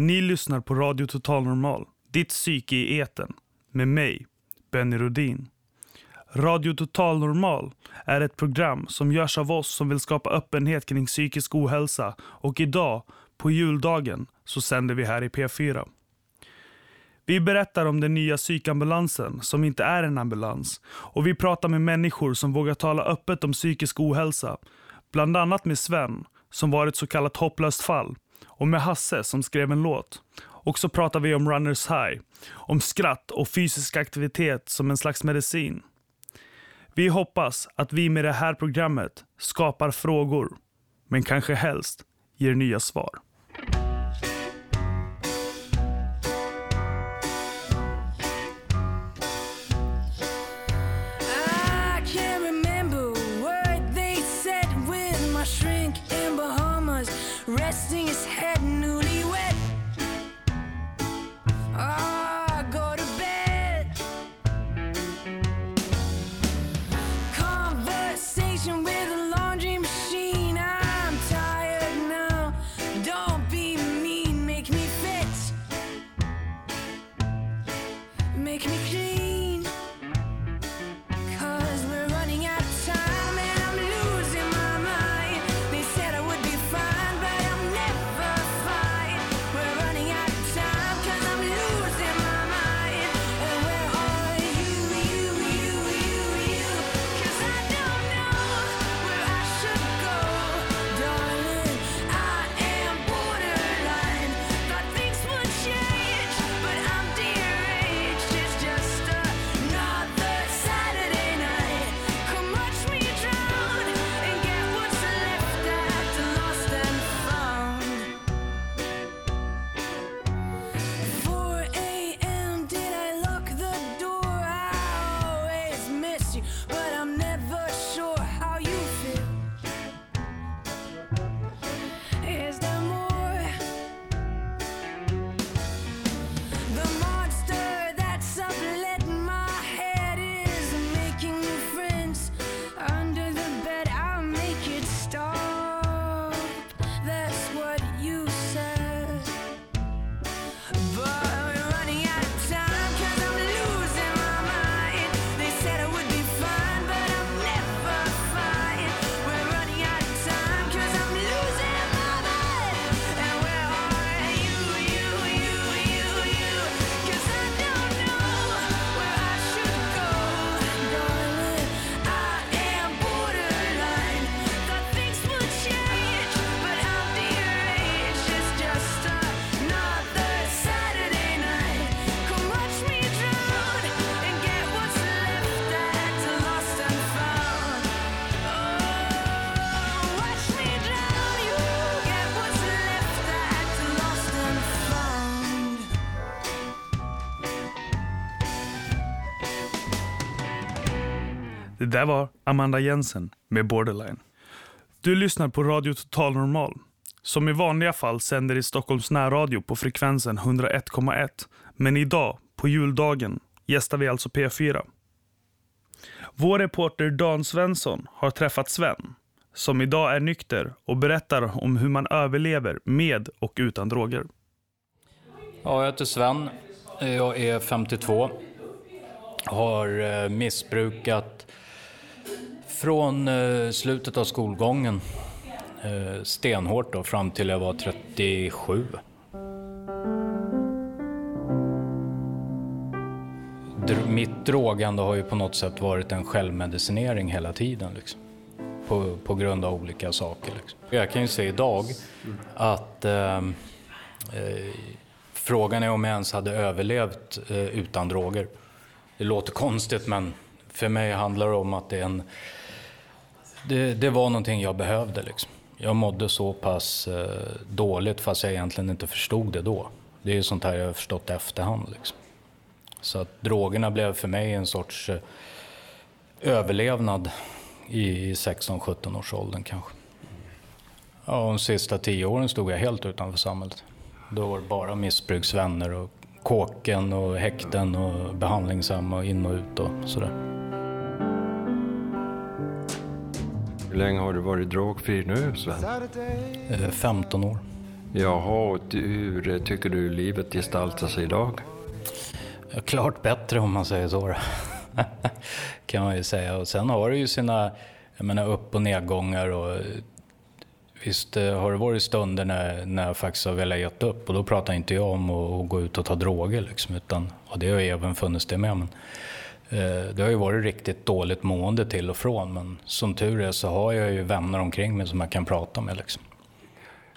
Ni lyssnar på Radio Total Normal, ditt psyke i eten med mig, Benny Rodin. Radio Total Normal är ett program som görs av oss som vill skapa öppenhet kring psykisk ohälsa och idag, på juldagen, så sänder vi här i P4. Vi berättar om den nya psykambulansen som inte är en ambulans och vi pratar med människor som vågar tala öppet om psykisk ohälsa. Bland annat med Sven, som var ett så kallat hopplöst fall och med Hasse som skrev en låt. Och så pratar vi om Runners High, om skratt och fysisk aktivitet som en slags medicin. Vi hoppas att vi med det här programmet skapar frågor, men kanske helst ger nya svar. Resting his head newlywed. Det där var Amanda Jensen med Borderline. Du lyssnar på Radio Total Normal, som i vanliga fall sänder i Stockholms närradio på frekvensen 101,1. Men idag, på juldagen, gästar vi alltså P4. Vår reporter Dan Svensson har träffat Sven, som idag är nykter och berättar om hur man överlever med och utan droger. Ja, jag heter Sven. Jag är 52. Har eh, missbrukat från eh, slutet av skolgången eh, stenhårt då, fram till jag var 37. Mitt drogande har ju på något sätt varit en självmedicinering hela tiden. Liksom. På, på grund av olika saker. Liksom. Jag kan ju se idag att eh, eh, frågan är om jag ens hade överlevt eh, utan droger. Det låter konstigt men för mig handlar det om att det är en... Det, det var någonting jag behövde liksom. Jag mådde så pass eh, dåligt fast jag egentligen inte förstod det då. Det är ju sånt här jag har förstått i efterhand. Liksom. Så att drogerna blev för mig en sorts eh, överlevnad i 16-17 års åldern kanske. Ja, de sista tio åren stod jag helt utanför samhället. Då var det bara missbruksvänner och kåken och häkten och behandlingshem och in och ut och sådär. Hur länge har du varit drogfri nu, Sven? Eh, 15 år. Jaha, och hur tycker du livet gestaltar sig idag? Klart bättre om man säger så. kan man ju säga. Och sen har det ju sina jag menar, upp och nedgångar. Och, eh, visst eh, har det varit stunder när, när jag faktiskt har velat gett upp. Och då pratar inte jag om att, att gå ut och ta droger. Liksom, utan, och det har ju även funnits det med. Men, eh, det har ju varit riktigt dåligt mående till och från. Men som tur är så har jag ju vänner omkring mig som jag kan prata med. Liksom.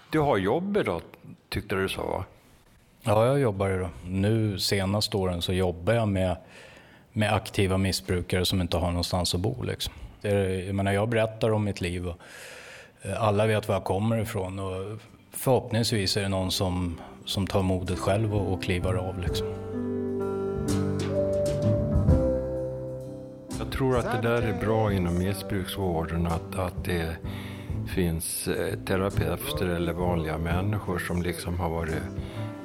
Du har jobb idag, tyckte du sa va? Ja, jag jobbar då. Nu senaste åren så jobbar jag med, med aktiva missbrukare som inte har någonstans att bo. Liksom. Det är, jag, menar, jag berättar om mitt liv och eh, alla vet var jag kommer ifrån. Och förhoppningsvis är det någon som, som tar modet själv och, och kliver av. Liksom. Tror att det där är bra inom missbruksvården, att, att det finns eh, terapeuter eller vanliga människor som liksom har varit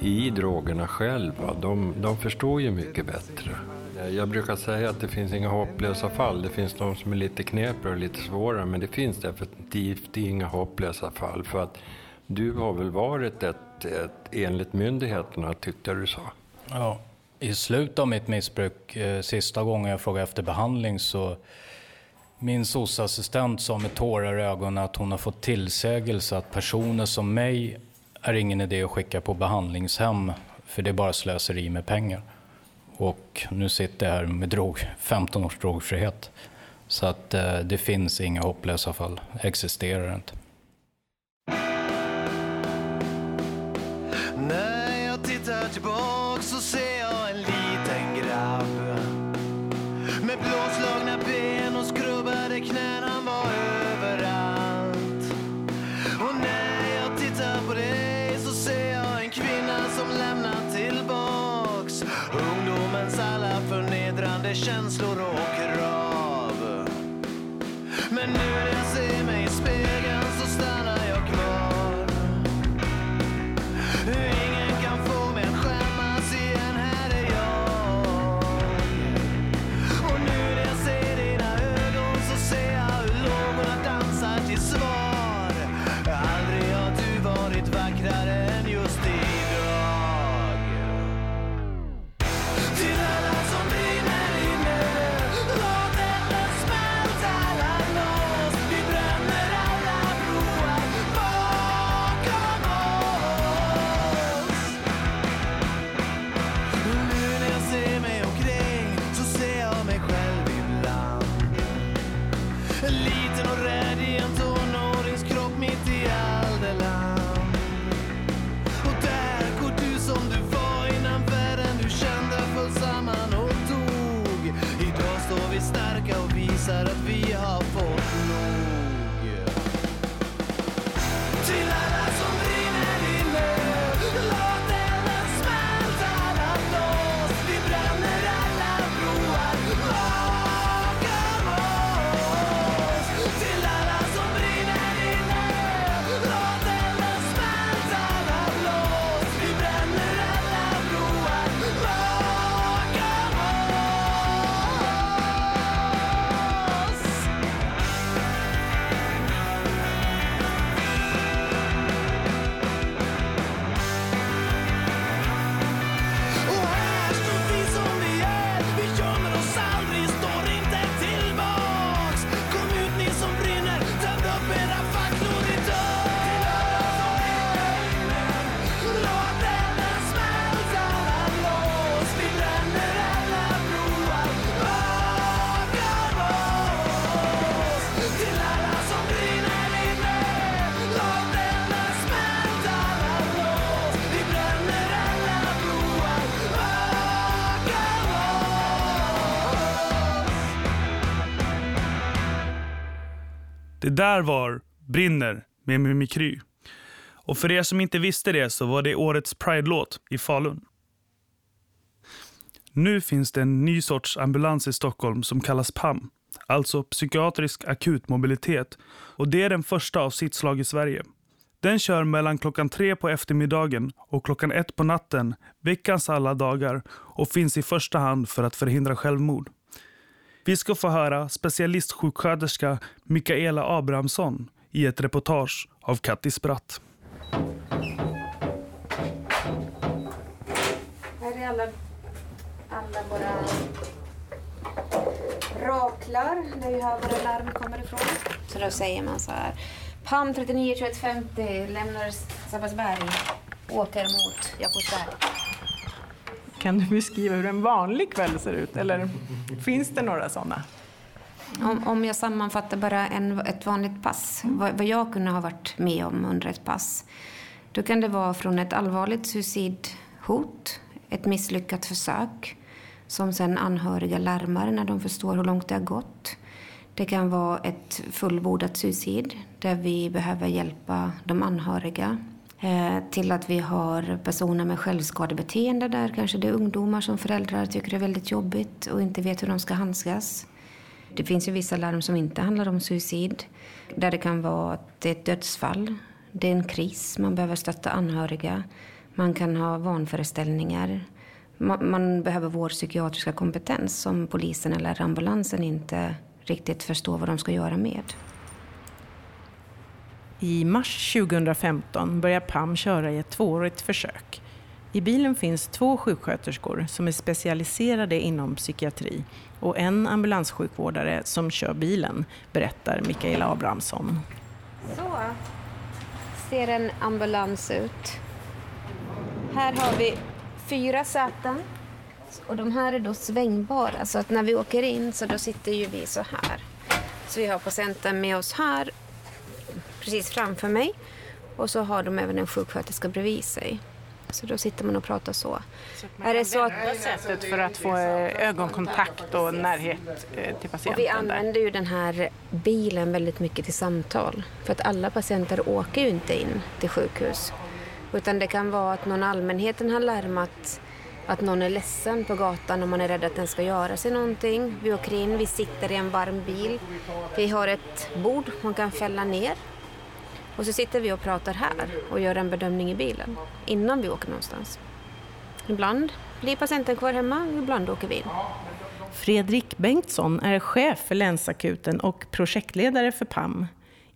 i drogerna själva. De, de förstår ju mycket bättre. Jag brukar säga att det finns inga hopplösa fall. Det finns de som är lite knepigare och lite svårare, men det finns definitivt inga hopplösa fall. För att du har väl varit ett, ett enligt myndigheterna, tyckte du sa. Ja. I slutet av mitt missbruk, eh, sista gången jag frågade efter behandling så min SOS-assistent sa med tårar i ögonen att hon har fått tillsägelse att personer som mig är ingen idé att skicka på behandlingshem för det är bara slöseri med pengar. Och nu sitter jag här med drog, 15 års drogfrihet. Så att eh, det finns inga hopplösa fall, existerar inte. Där var Brinner med Mimikry. Och för er som inte visste det så var det årets Pride-låt i Falun. Nu finns det en ny sorts ambulans i Stockholm som kallas PAM, alltså psykiatrisk akutmobilitet. Och det är den första av sitt slag i Sverige. Den kör mellan klockan tre på eftermiddagen och klockan ett på natten, veckans alla dagar och finns i första hand för att förhindra självmord. Vi ska få höra specialistsjuksköterska Mikaela Abrahamsson i ett reportage av Kattis Bratt. Här är alla, alla våra raklar, där är här våra larm kommer ifrån. Så då säger man så här. PAM 39 21 50 lämnar Sabbatsberg, åker mot Jakobsberg. Kan du beskriva hur en vanlig kväll ser ut? Eller finns det några sådana? Om, om jag sammanfattar bara en, ett vanligt pass, vad, vad jag kunde ha varit med om under ett pass. Då kan det vara från ett allvarligt suicidhot, ett misslyckat försök som sen anhöriga larmar när de förstår hur långt det har gått. Det kan vara ett fullbordat suicid där vi behöver hjälpa de anhöriga. Eh, till att vi har personer med självskadebeteende där kanske det är ungdomar som föräldrar tycker är väldigt jobbigt och inte vet hur de ska handskas. Det finns ju vissa larm som inte handlar om suicid. Där det kan vara att det är ett dödsfall, det är en kris, man behöver stötta anhöriga. Man kan ha vanföreställningar. Man, man behöver vår psykiatriska kompetens som polisen eller ambulansen inte riktigt förstår vad de ska göra med. I mars 2015 börjar PAM köra i ett tvåårigt försök. I bilen finns två sjuksköterskor som är specialiserade inom psykiatri och en ambulanssjukvårdare som kör bilen, berättar Mikaela Abrahamsson. Så ser en ambulans ut. Här har vi fyra säten. Och de här är då svängbara, så att när vi åker in så då sitter ju vi så här. Så vi har patienten med oss här, precis framför mig. Och så har de även en sjuksköterska bredvid sig. Så då sitter man och pratar så. Är det så att... Sättet för att få eh, ögonkontakt och närhet eh, till Och patienten. vi där. använder ju den här bilen väldigt mycket till samtal. För att alla patienter åker ju inte in till sjukhus. Utan det kan vara att någon allmänheten har larmat att någon är ledsen på gatan och man är rädd att den ska göra sig någonting. Vi åker in, vi sitter i en varm bil. Vi har ett bord man kan fälla ner. Och så sitter vi och pratar här och gör en bedömning i bilen innan vi åker någonstans. Ibland blir patienten kvar hemma, ibland åker vi in. Fredrik Bengtsson är chef för länsakuten och projektledare för PAM.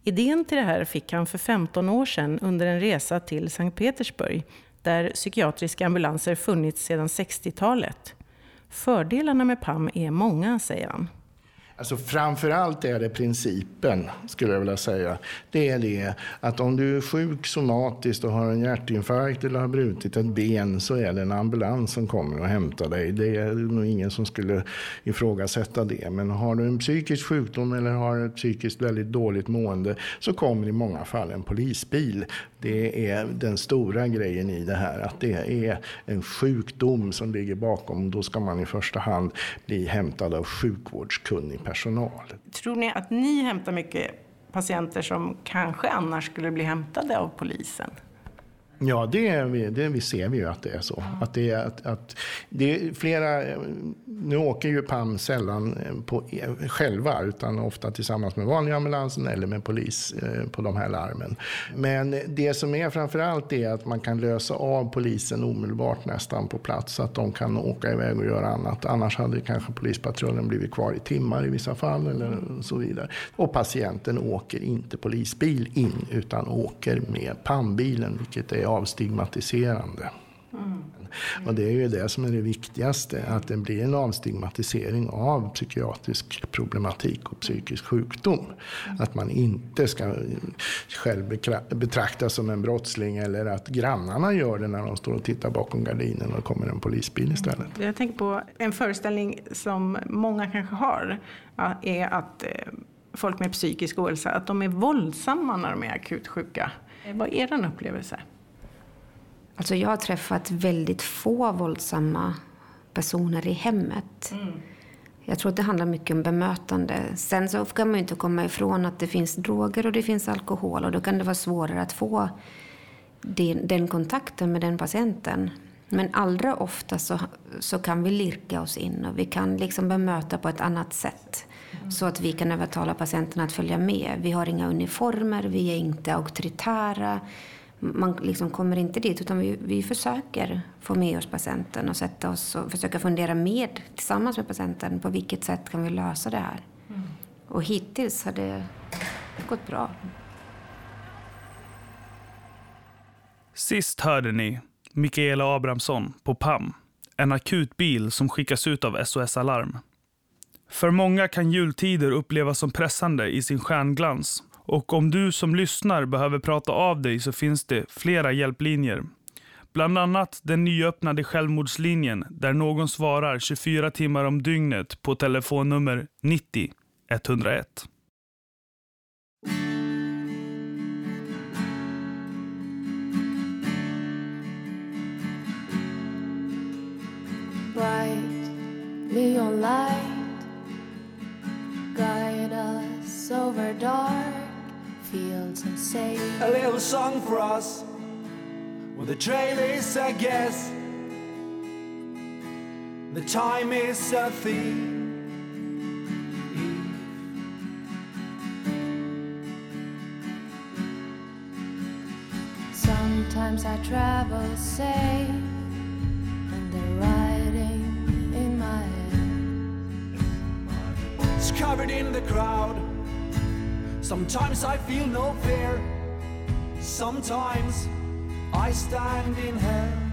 Idén till det här fick han för 15 år sedan under en resa till Sankt Petersburg, där psykiatriska ambulanser funnits sedan 60-talet. Fördelarna med PAM är många, säger han. Alltså framför allt är det principen, skulle jag vilja säga. Det är det att om du är sjuk somatiskt och har en hjärtinfarkt eller har brutit ett ben så är det en ambulans som kommer och hämtar dig. Det är nog ingen som skulle ifrågasätta det. Men har du en psykisk sjukdom eller har ett psykiskt väldigt dåligt mående så kommer i många fall en polisbil. Det är den stora grejen i det här, att det är en sjukdom som ligger bakom. Då ska man i första hand bli hämtad av sjukvårdskunnig personal. Tror ni att ni hämtar mycket patienter som kanske annars skulle bli hämtade av polisen? Ja, det, det vi ser vi ju att det är så. Att det att, att det är flera, nu åker ju PAM sällan på, själva utan ofta tillsammans med vanliga ambulansen eller med polis eh, på de här larmen. Men det som är framför allt är att man kan lösa av polisen omedelbart nästan på plats så att de kan åka iväg och göra annat. Annars hade kanske polispatrullen blivit kvar i timmar i vissa fall eller så vidare. Och patienten åker inte polisbil in utan åker med PAM-bilen vilket är avstigmatiserande. Och det är ju det som är det viktigaste, att det blir en avstigmatisering av psykiatrisk problematik och psykisk sjukdom. Att man inte ska själv betraktas som en brottsling eller att grannarna gör det när de står och tittar bakom gardinen och kommer en polisbil istället. Jag tänker på en föreställning som många kanske har, är att eh, folk med psykisk ohälsa, att de är våldsamma när de är akut sjuka. Vad är er upplevelse? Alltså jag har träffat väldigt få våldsamma personer i hemmet. Jag tror att det handlar mycket om bemötande. Sen så kan man inte komma ifrån att det finns droger och det finns alkohol och då kan det vara svårare att få den, den kontakten med den patienten. Men allra ofta så, så kan vi lirka oss in och vi kan liksom bemöta på ett annat sätt. Så att vi kan övertala patienten att följa med. Vi har inga uniformer, vi är inte auktoritära. Man liksom kommer inte dit utan vi, vi försöker få med oss patienten och sätta oss och försöka fundera med tillsammans med patienten på vilket sätt kan vi lösa det här. Och hittills har det gått bra. Sist hörde ni Mikaela Abrahamsson på PAM, en akutbil som skickas ut av SOS Alarm. För många kan jultider upplevas som pressande i sin stjärnglans och om du som lyssnar behöver prata av dig så finns det flera hjälplinjer. Bland annat den nyöppnade självmordslinjen där någon svarar 24 timmar om dygnet på telefonnummer 90 101. bright neon light guide us over dark fields and sail A little song for us. Well, the trail is a guess. The time is a thief. sometimes i travel safe and the writing in my head It's covered in the crowd. Sometimes I feel no fear. Sometimes I stand in hell.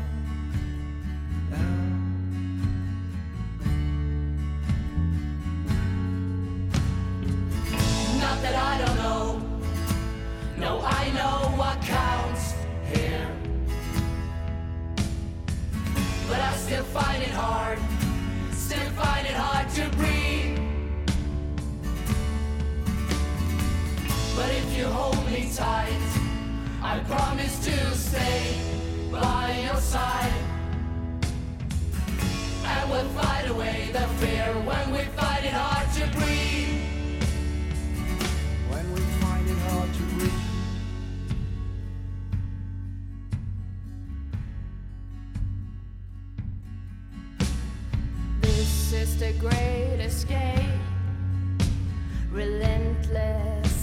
You hold me tight, I promise to stay by your side. And we'll fight away the fear when we find it hard to breathe. When we find it hard to breathe. this is the great escape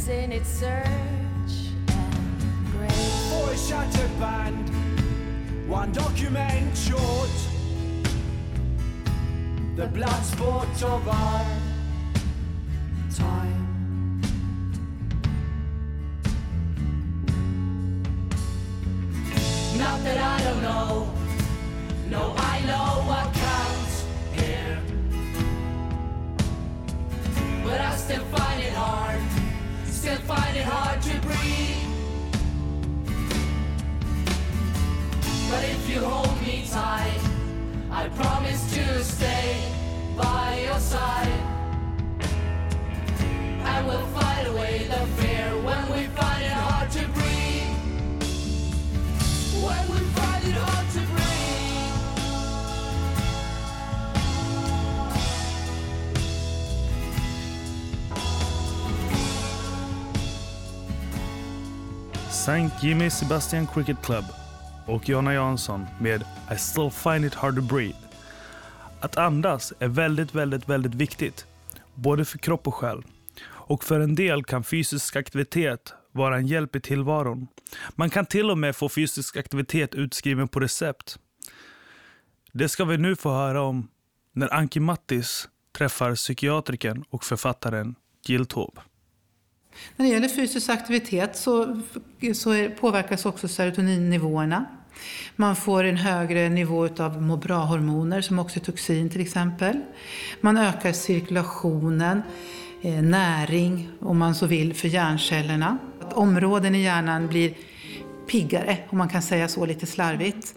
in its search. And For a shattered band, one document short. The blood sport of our away. St. Jimmy Sebastian Cricket Club och Jonna Jansson med I still find it hard to breathe. Att andas är väldigt, väldigt, väldigt viktigt. Både för kropp och själ. Och för en del kan fysisk aktivitet vara en hjälp i tillvaron. Man kan till och med få fysisk aktivitet utskriven på recept. Det ska vi nu få höra om när Anki Mattis träffar psykiatrikern och författaren Jill Taube. När det gäller fysisk aktivitet så, så påverkas också serotoninnivåerna. Man får en högre nivå av må bra-hormoner som oxytocin till exempel. Man ökar cirkulationen, näring om man så vill för hjärncellerna. Att områden i hjärnan blir piggare om man kan säga så lite slarvigt.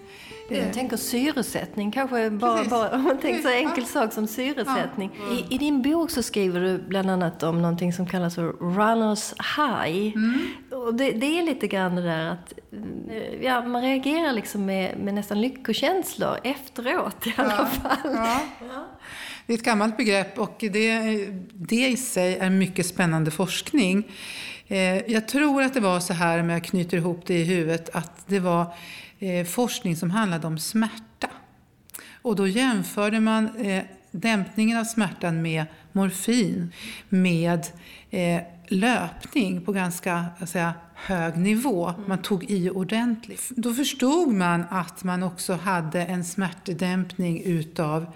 Jag tänker syresättning, kanske bara, bara om man tänker så Ja. enkel sak som syresättning. Ja. I, I din bok så skriver du bland annat om någonting som kallas för runners high. Mm. Och det, det är lite grann det där att eh, ja, man reagerar liksom med, med nästan lyckokänslor efteråt i alla fall. Ja. Det är ett gammalt begrepp och det, det i sig är mycket spännande forskning. Eh, jag tror att det var så här, om jag knyter ihop det i huvudet, att det var eh, forskning som handlade om smärta. Och då jämförde man eh, dämpningen av smärtan med morfin med löpning på ganska säga, hög nivå. Man tog i ordentligt. Då förstod man att man också hade en smärtdämpning utav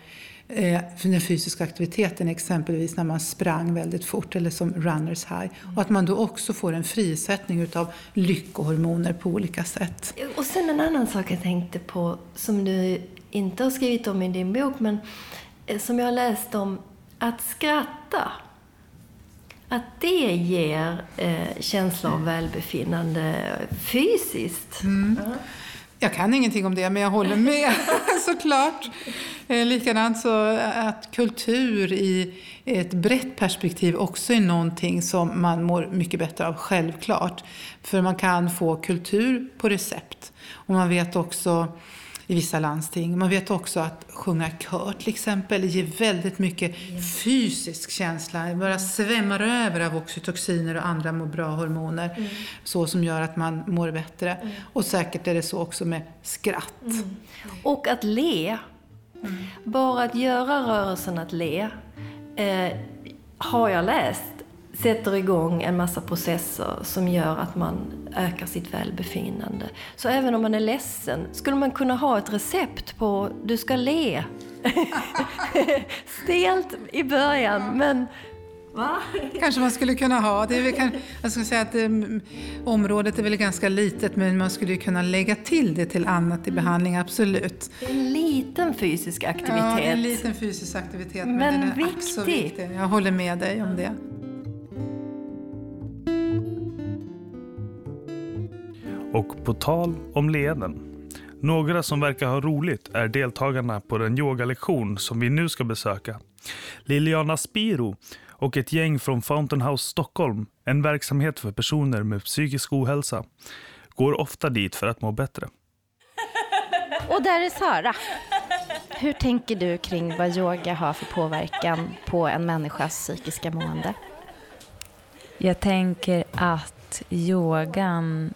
för den fysiska aktiviteten, exempelvis när man sprang väldigt fort eller som runners high. Och att man då också får en frisättning utav lyckohormoner på olika sätt. Och sen en annan sak jag tänkte på som du inte har skrivit om i din bok, men eh, som jag har läst om. Att skratta. Att det ger eh, känsla av välbefinnande fysiskt. Ja. Jag kan ingenting om det, men jag håller med såklart. Eh, likadant så att kultur i ett brett perspektiv också är någonting som man mår mycket bättre av, självklart. För man kan få kultur på recept. Och man vet också i vissa landsting. Man vet också att sjunga kör till exempel ger väldigt mycket fysisk känsla. Det bara svämmar över av oxytociner och andra må bra-hormoner. Mm. Så som gör att man mår bättre. Och säkert är det så också med skratt. Mm. Och att le. Bara att göra rörelsen att le, eh, har jag läst, sätter igång en massa processer som gör att man ökar sitt välbefinnande. Så även om man är ledsen, skulle man kunna ha ett recept på du ska le? Stelt i början, men Va? Kanske man skulle kunna ha. Det är väl, kan, jag skulle säga att um, området är väl ganska litet men man skulle kunna lägga till det till annat i behandling, absolut. Det är en liten fysisk aktivitet. Ja, en liten fysisk aktivitet men, Men den är viktig. viktig. Jag håller med dig om det. Och på tal om leenden. Några som verkar ha roligt är deltagarna på den yogalektion som vi nu ska besöka. Liliana Spiro och ett gäng från Fountain House Stockholm, en verksamhet för personer med psykisk ohälsa, går ofta dit för att må bättre. Och där är Sara. Hur tänker du kring vad yoga har för påverkan på en människas psykiska mående? Jag tänker att yogan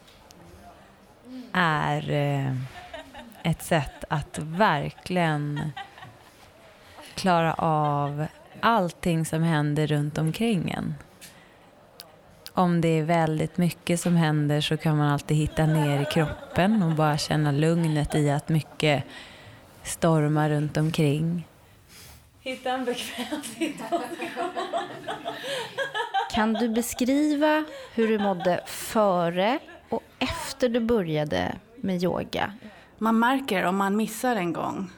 är eh, ett sätt att verkligen klara av allting som händer runt omkring en. Om det är väldigt mycket som händer så kan man alltid hitta ner i kroppen och bara känna lugnet i att mycket stormar runt omkring. Hitta en bekväm Kan du beskriva hur du mådde före efter du började med yoga? Man märker om man missar en gång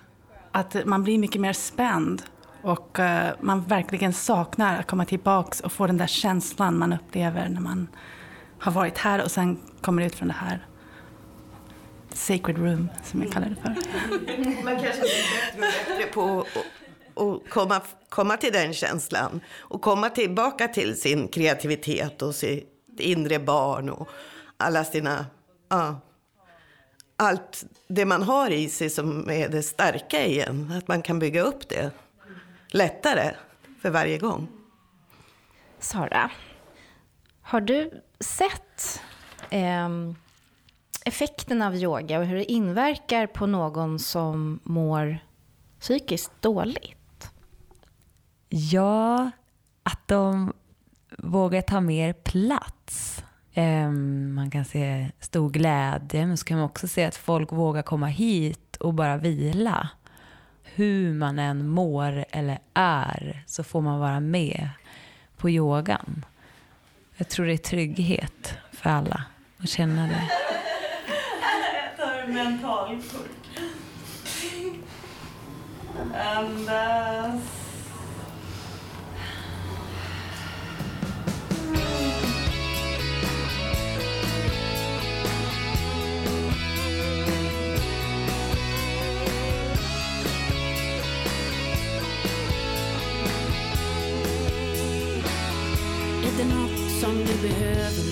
att man blir mycket mer spänd och eh, man verkligen saknar att komma tillbaks och få den där känslan man upplever när man har varit här och sen kommer ut från det här sacred room som jag kallar det för. Man kanske blir bättre bättre på att- att komma, komma till den känslan och komma tillbaka till sin kreativitet och sitt inre barn och alla sina... Ja, allt det man har i sig som är det starka igen. Att man kan bygga upp det lättare för varje gång. Sara, har du sett ehm, effekten av yoga och hur det inverkar på någon som mår psykiskt dåligt? Ja, att de vågar ta mer plats. Ehm, Man kan se stor glädje, men så kan man också se att folk vågar komma hit och bara vila. Hur man än mår eller är så får man vara med på yogan. Jag tror det är trygghet för alla att känna det. Jag tar en mental. Andas. Som du behöver?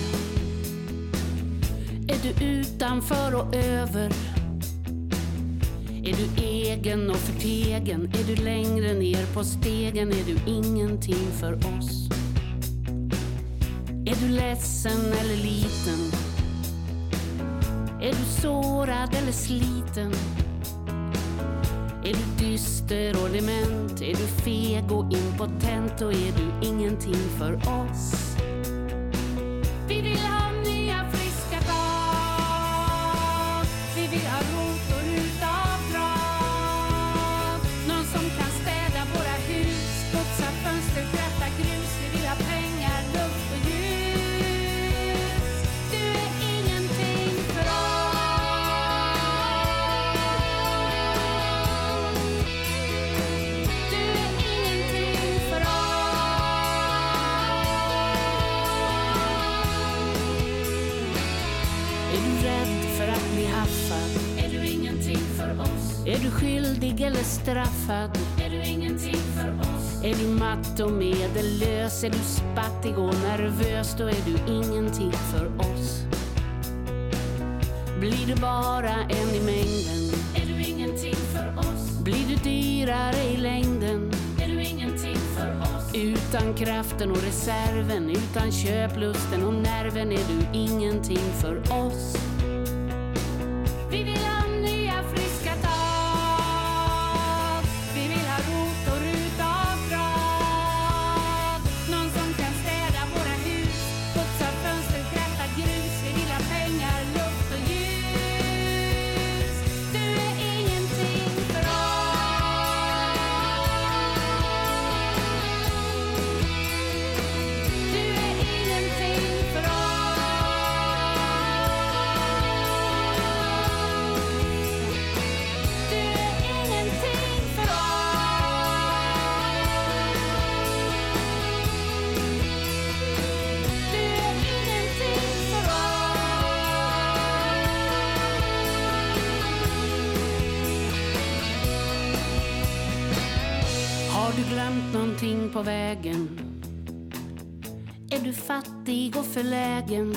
Är du utanför och över? Är du egen och förtegen? Är du längre ner på stegen? Är du ingenting för oss? Är du ledsen eller liten? Är du sårad eller sliten? Är du dyster och dement? Är du feg och impotent? Och är du ingenting för oss? Fattig eller straffad? Är du ingenting för oss? Är du matt och medellös? Är du spattig och nervös? Då är du ingenting för oss. Blir du bara en i mängden? Är du ingenting för oss? Blir du dyrare i längden? Är du ingenting för oss? Utan kraften och reserven, utan köplusten och nerven är du ingenting för oss. Någonting på vägen? Är du fattig och förlägen?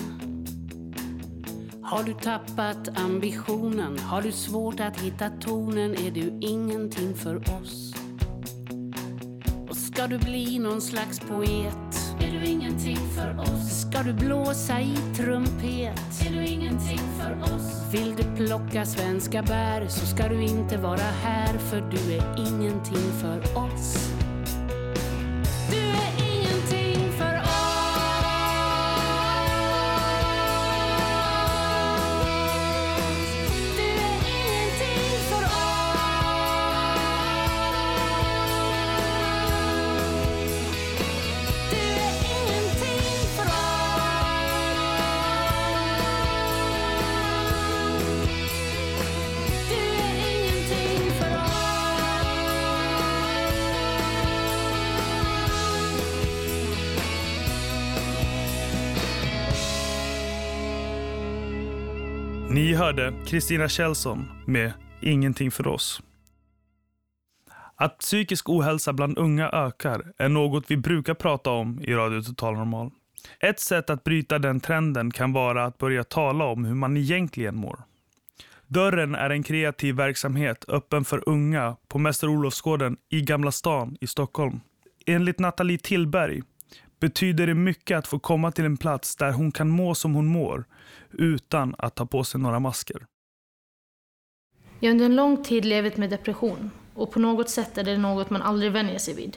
Har du tappat ambitionen? Har du svårt att hitta tonen? Är du ingenting för oss? Och ska du bli någon slags poet? Är du ingenting för oss? Ska du blåsa i trumpet? Är du ingenting för oss? Vill du plocka svenska bär så ska du inte vara här för du är ingenting för oss. Hörde Kristina Kjellson med Ingenting för oss. Att psykisk ohälsa bland unga ökar är något vi brukar prata om i Radio Total Normal. Ett sätt att bryta den trenden kan vara att börja tala om hur man egentligen mår. Dörren är en kreativ verksamhet öppen för unga på Mäster Olofsgården i Gamla stan i Stockholm. Enligt Nathalie Tillberg betyder det mycket att få komma till en plats där hon kan må som hon mår utan att ta på sig några masker. Jag har under en lång tid levt med depression och på något sätt är det något man aldrig vänjer sig vid.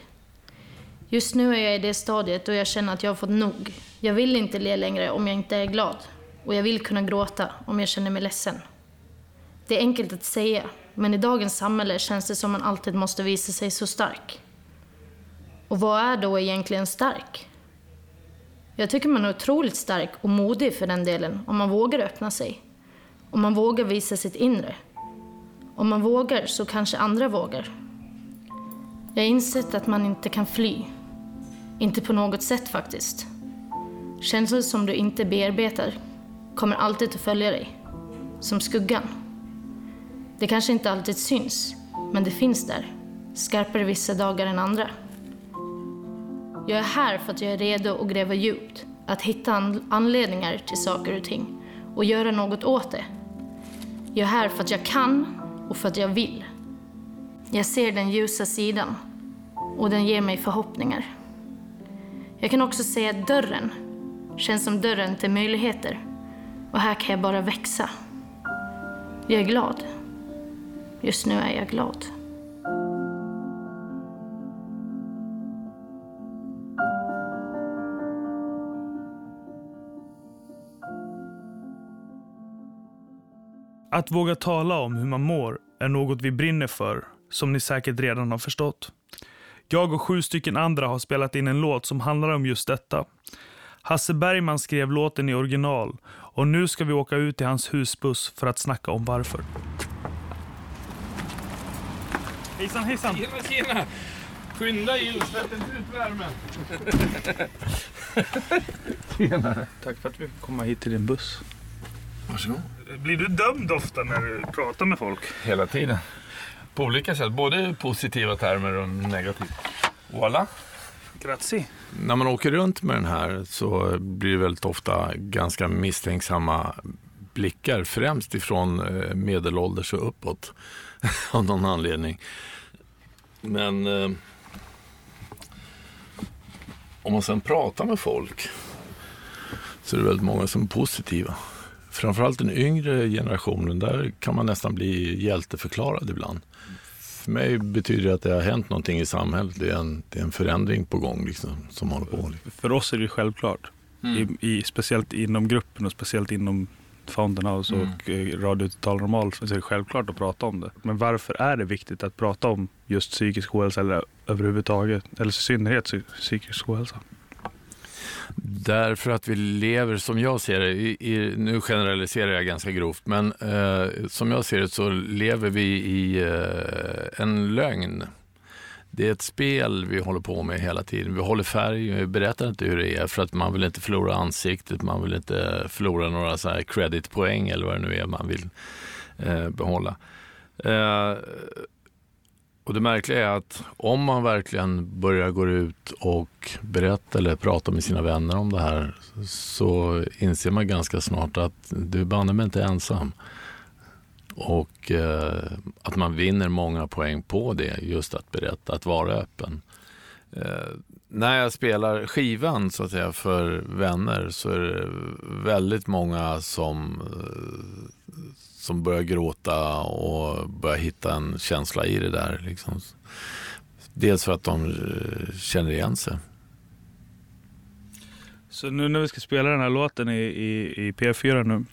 Just nu är jag i det stadiet då jag känner att jag har fått nog. Jag vill inte le längre om jag inte är glad och jag vill kunna gråta om jag känner mig ledsen. Det är enkelt att säga, men i dagens samhälle känns det som man alltid måste visa sig så stark. Och vad är då egentligen stark? Jag tycker man är otroligt stark och modig för den delen om man vågar öppna sig. Om man vågar visa sitt inre. Om man vågar så kanske andra vågar. Jag har insett att man inte kan fly. Inte på något sätt faktiskt. Känslor som du inte bearbetar kommer alltid att följa dig. Som skuggan. Det kanske inte alltid syns, men det finns där. Skarpare vissa dagar än andra. Jag är här för att jag är redo att gräva djupt. Att hitta anledningar till saker och ting. Och göra något åt det. Jag är här för att jag kan och för att jag vill. Jag ser den ljusa sidan. Och den ger mig förhoppningar. Jag kan också se att dörren känns som dörren till möjligheter. Och här kan jag bara växa. Jag är glad. Just nu är jag glad. Att våga tala om hur man mår är något vi brinner för, som ni säkert redan har förstått. Jag och sju stycken andra har spelat in en låt som handlar om just detta. Hasse Bergman skrev låten i original och nu ska vi åka ut till hans husbuss för att snacka om varför. Hejsan hejsan! Tjena, tjena! Skynda in, släpp inte ut värmen. Tjenare. Tack för att vi fick komma hit till din buss. Varsågod. Blir du dömd ofta när du pratar med folk? Hela tiden. På olika sätt, både positiva termer och negativa. Voilà. Grazie. När man åker runt med den här så blir det väldigt ofta ganska misstänksamma blickar, främst ifrån eh, medelålders och uppåt av någon anledning. Men eh, om man sen pratar med folk så är det väldigt många som är positiva. Framförallt den yngre generationen, där kan man nästan bli hjälteförklarad ibland. För mig betyder det att det har hänt någonting i samhället. Det är en, det är en förändring på gång liksom, som håller på. För oss är det självklart. Mm. I, i, speciellt inom gruppen och speciellt inom Fountain House Mm. och eh, Radio Total Normal så är det självklart att prata om det. Men varför är det viktigt att prata om just psykisk ohälsa eller överhuvudtaget, eller i synnerhet psy- psykisk ohälsa? Därför att vi lever, som jag ser det, i, i, nu generaliserar jag ganska grovt, men eh, som jag ser det så lever vi i eh, en lögn. Det är ett spel vi håller på med hela tiden. Vi håller färg, vi berättar inte hur det är för att man vill inte förlora ansiktet, man vill inte förlora några så här creditpoäng eller vad det nu är man vill eh, behålla. Eh, och det märkliga är att om man verkligen börjar gå ut och berätta eller prata med sina vänner om det här så inser man ganska snart att du banne mig inte ensam. Och eh, att man vinner många poäng på det, just att berätta, att vara öppen. Eh, när jag spelar skivan så att säga för vänner så är det väldigt många som, eh, som börjar gråta och börjar hitta en känsla i det där. Liksom. Dels för att de eh, känner igen sig. Så nu när vi ska spela den här låten i, i, i P4 nu,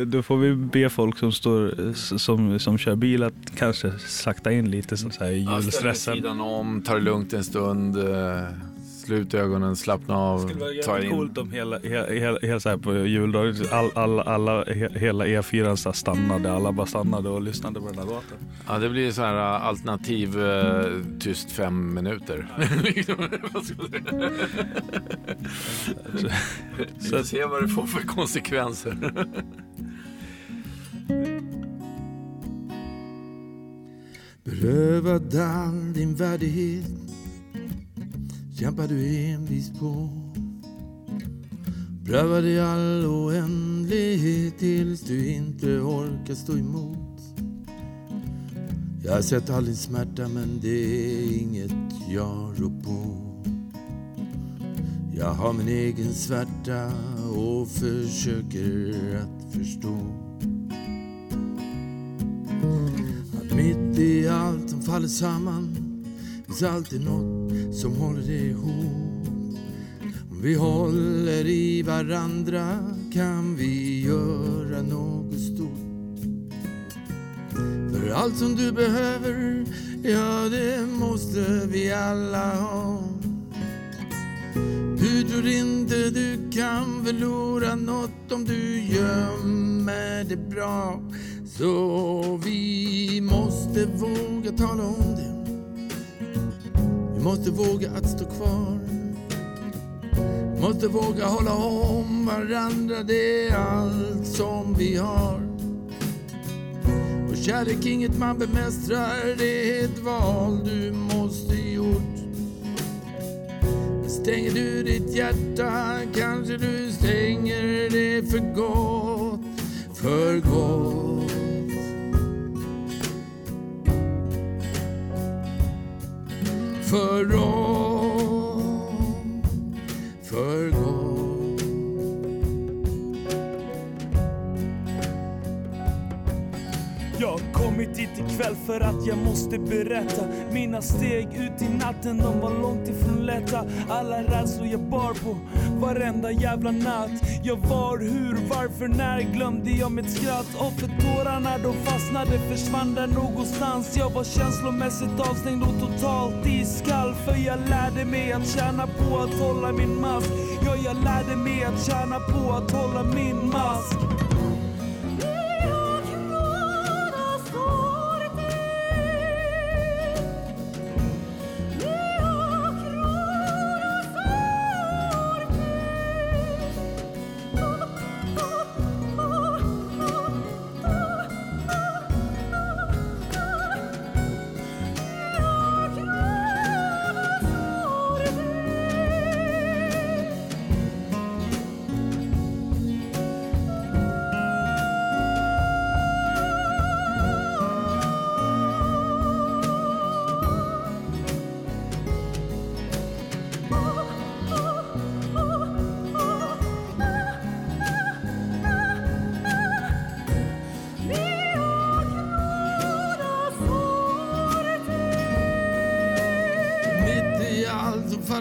eh, då får vi be folk som, står, eh, som, som kör bil att kanske sakta in lite som så här i Ja, ställ dig julstressen. sidan om, ta det lugnt en stund, eh, slut ögonen, slappna av, Det skulle vara ta jävligt in. coolt om hela, hela, hela, hela så här på juldagen, all, all, alla, he- hela E4 så här stannade, alla bara stannade och lyssnade på den här låten. Ja, det blir så här eh, alternativ eh, tyst fem minuter. Liksom? Vi får se vad det får för konsekvenser. Berövad all din värdighet kämpar du envist på. Prövar i all oändlighet tills du inte orkar stå emot. Jag har sett all din smärta men det är inget jag rår på. Jag har min egen svärta och försöker att förstå. Att mitt i allt som faller samman finns alltid något som håller det ihop. Om vi håller i varandra kan vi göra något stort. För allt som du behöver, ja det måste vi alla ha. Du tror inte du kan förlora något om du gömmer det bra. Så vi måste våga tala om det. Måste våga att stå kvar. Måste våga hålla om varandra, det är allt som vi har. Och kärlek inget man bemästrar, det är ett val du måste gjort. Stänger du ditt hjärta kanske du stänger det för gott, för gott. För dem. för ikväll för att jag måste berätta. Mina steg ut i natten, de var långt ifrån lätta. Alla rädslor jag bar på varenda jävla natt. Jag var, hur, varför, när glömde jag mitt skratt. Och för tårarna de fastnade försvann där någonstans. Jag var känslomässigt avstängd och totalt iskall För jag lärde mig att tjäna på att hålla min mask Ja, jag lärde mig att tjäna på att hålla min mask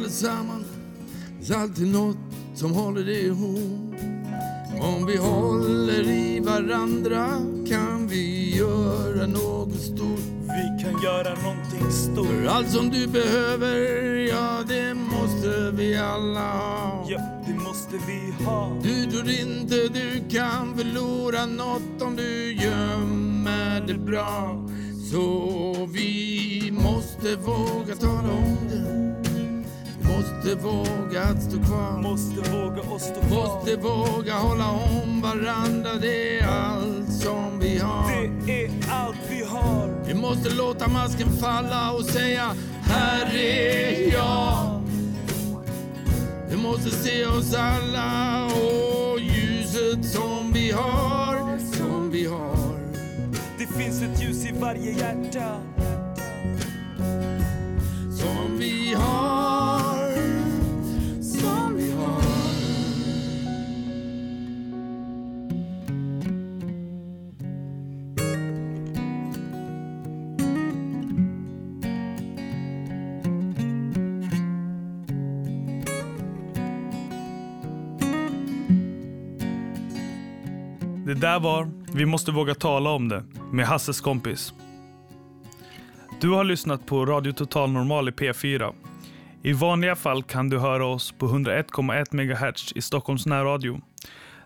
samman finns alltid något som håller det ihop. Om vi håller i varandra kan vi göra något stort. Vi kan göra någonting stort. För allt som du behöver, ja det måste vi alla ha. Ja, det måste vi ha. Du tror inte du kan förlora något måste våga att stå kvar. Måste våga att stå kvar. Måste våga hålla om varandra. Det är allt som vi har. Det är allt vi har. Vi måste låta masken falla och säga Här är jag. Vi måste se oss alla och ljuset som vi har, som vi har. Det finns ett ljus i varje hjärta. Som vi har, där var Vi måste våga tala om det med Hasses kompis. Du har lyssnat på Radio Total Normal i P4. I vanliga fall kan du höra oss på 101,1 MHz i Stockholms närradio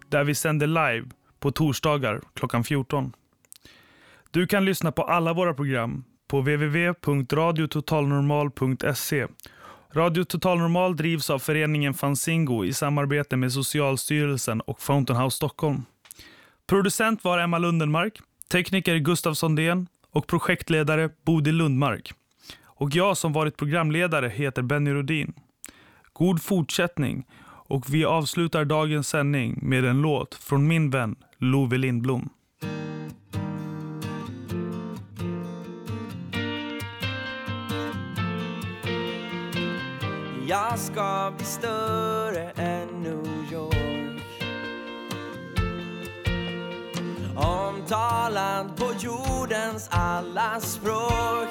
där vi sänder live på torsdagar klockan 14. Du kan lyssna på alla våra program på www.radiototalnormal.se. Radio Total Normal drivs av föreningen Fanzingo i samarbete med Socialstyrelsen och Fountain House Stockholm. Producent var Emma Lundenmark, tekniker Gustav Sondén och projektledare Bodil Lundmark. Och jag som varit programledare heter Benny Rodin. God fortsättning och vi avslutar dagens sändning med en låt från min vän Love Lindblom. Jag ska bli större Omtalad på jordens alla språk.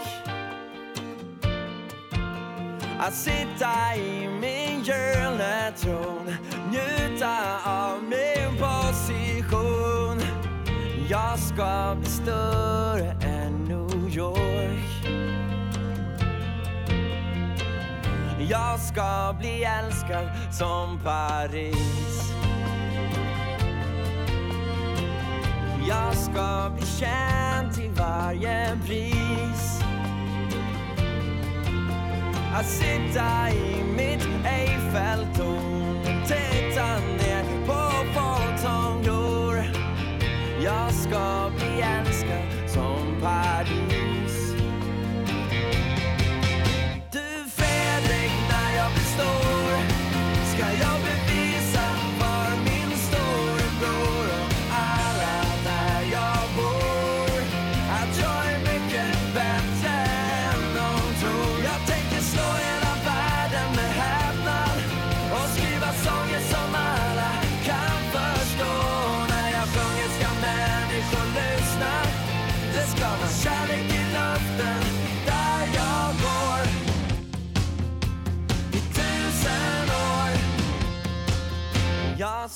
Att sitta i min gyllene tron Njuta av min position. Jag ska bli större än New York. Jag ska bli älskad som Paris. Jag ska bli känd till varje pris. Att sitta i mitt Eiffeltorn Titta ner på folk som glor Jag ska bli älskad som Paris.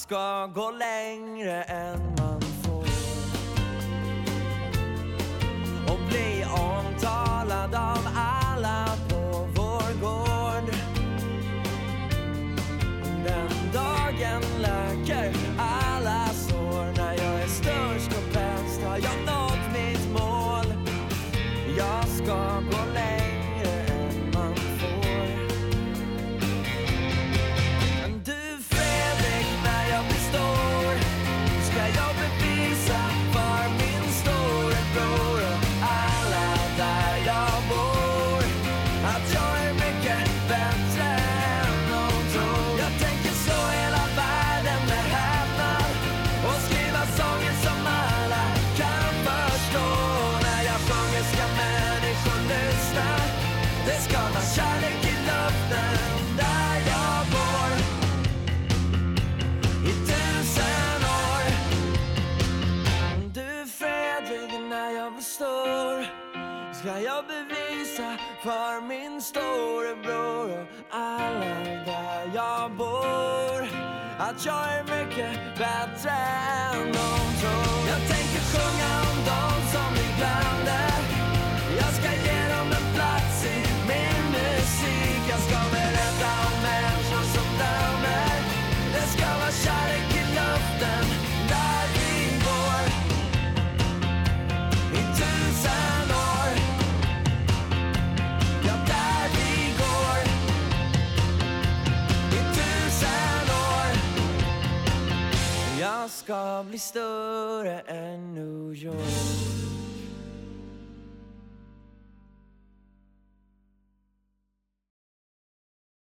ska gå längre än för min storebror och alla där jag bor. Att jag är mycket bättre än dem. ska bli större än New York.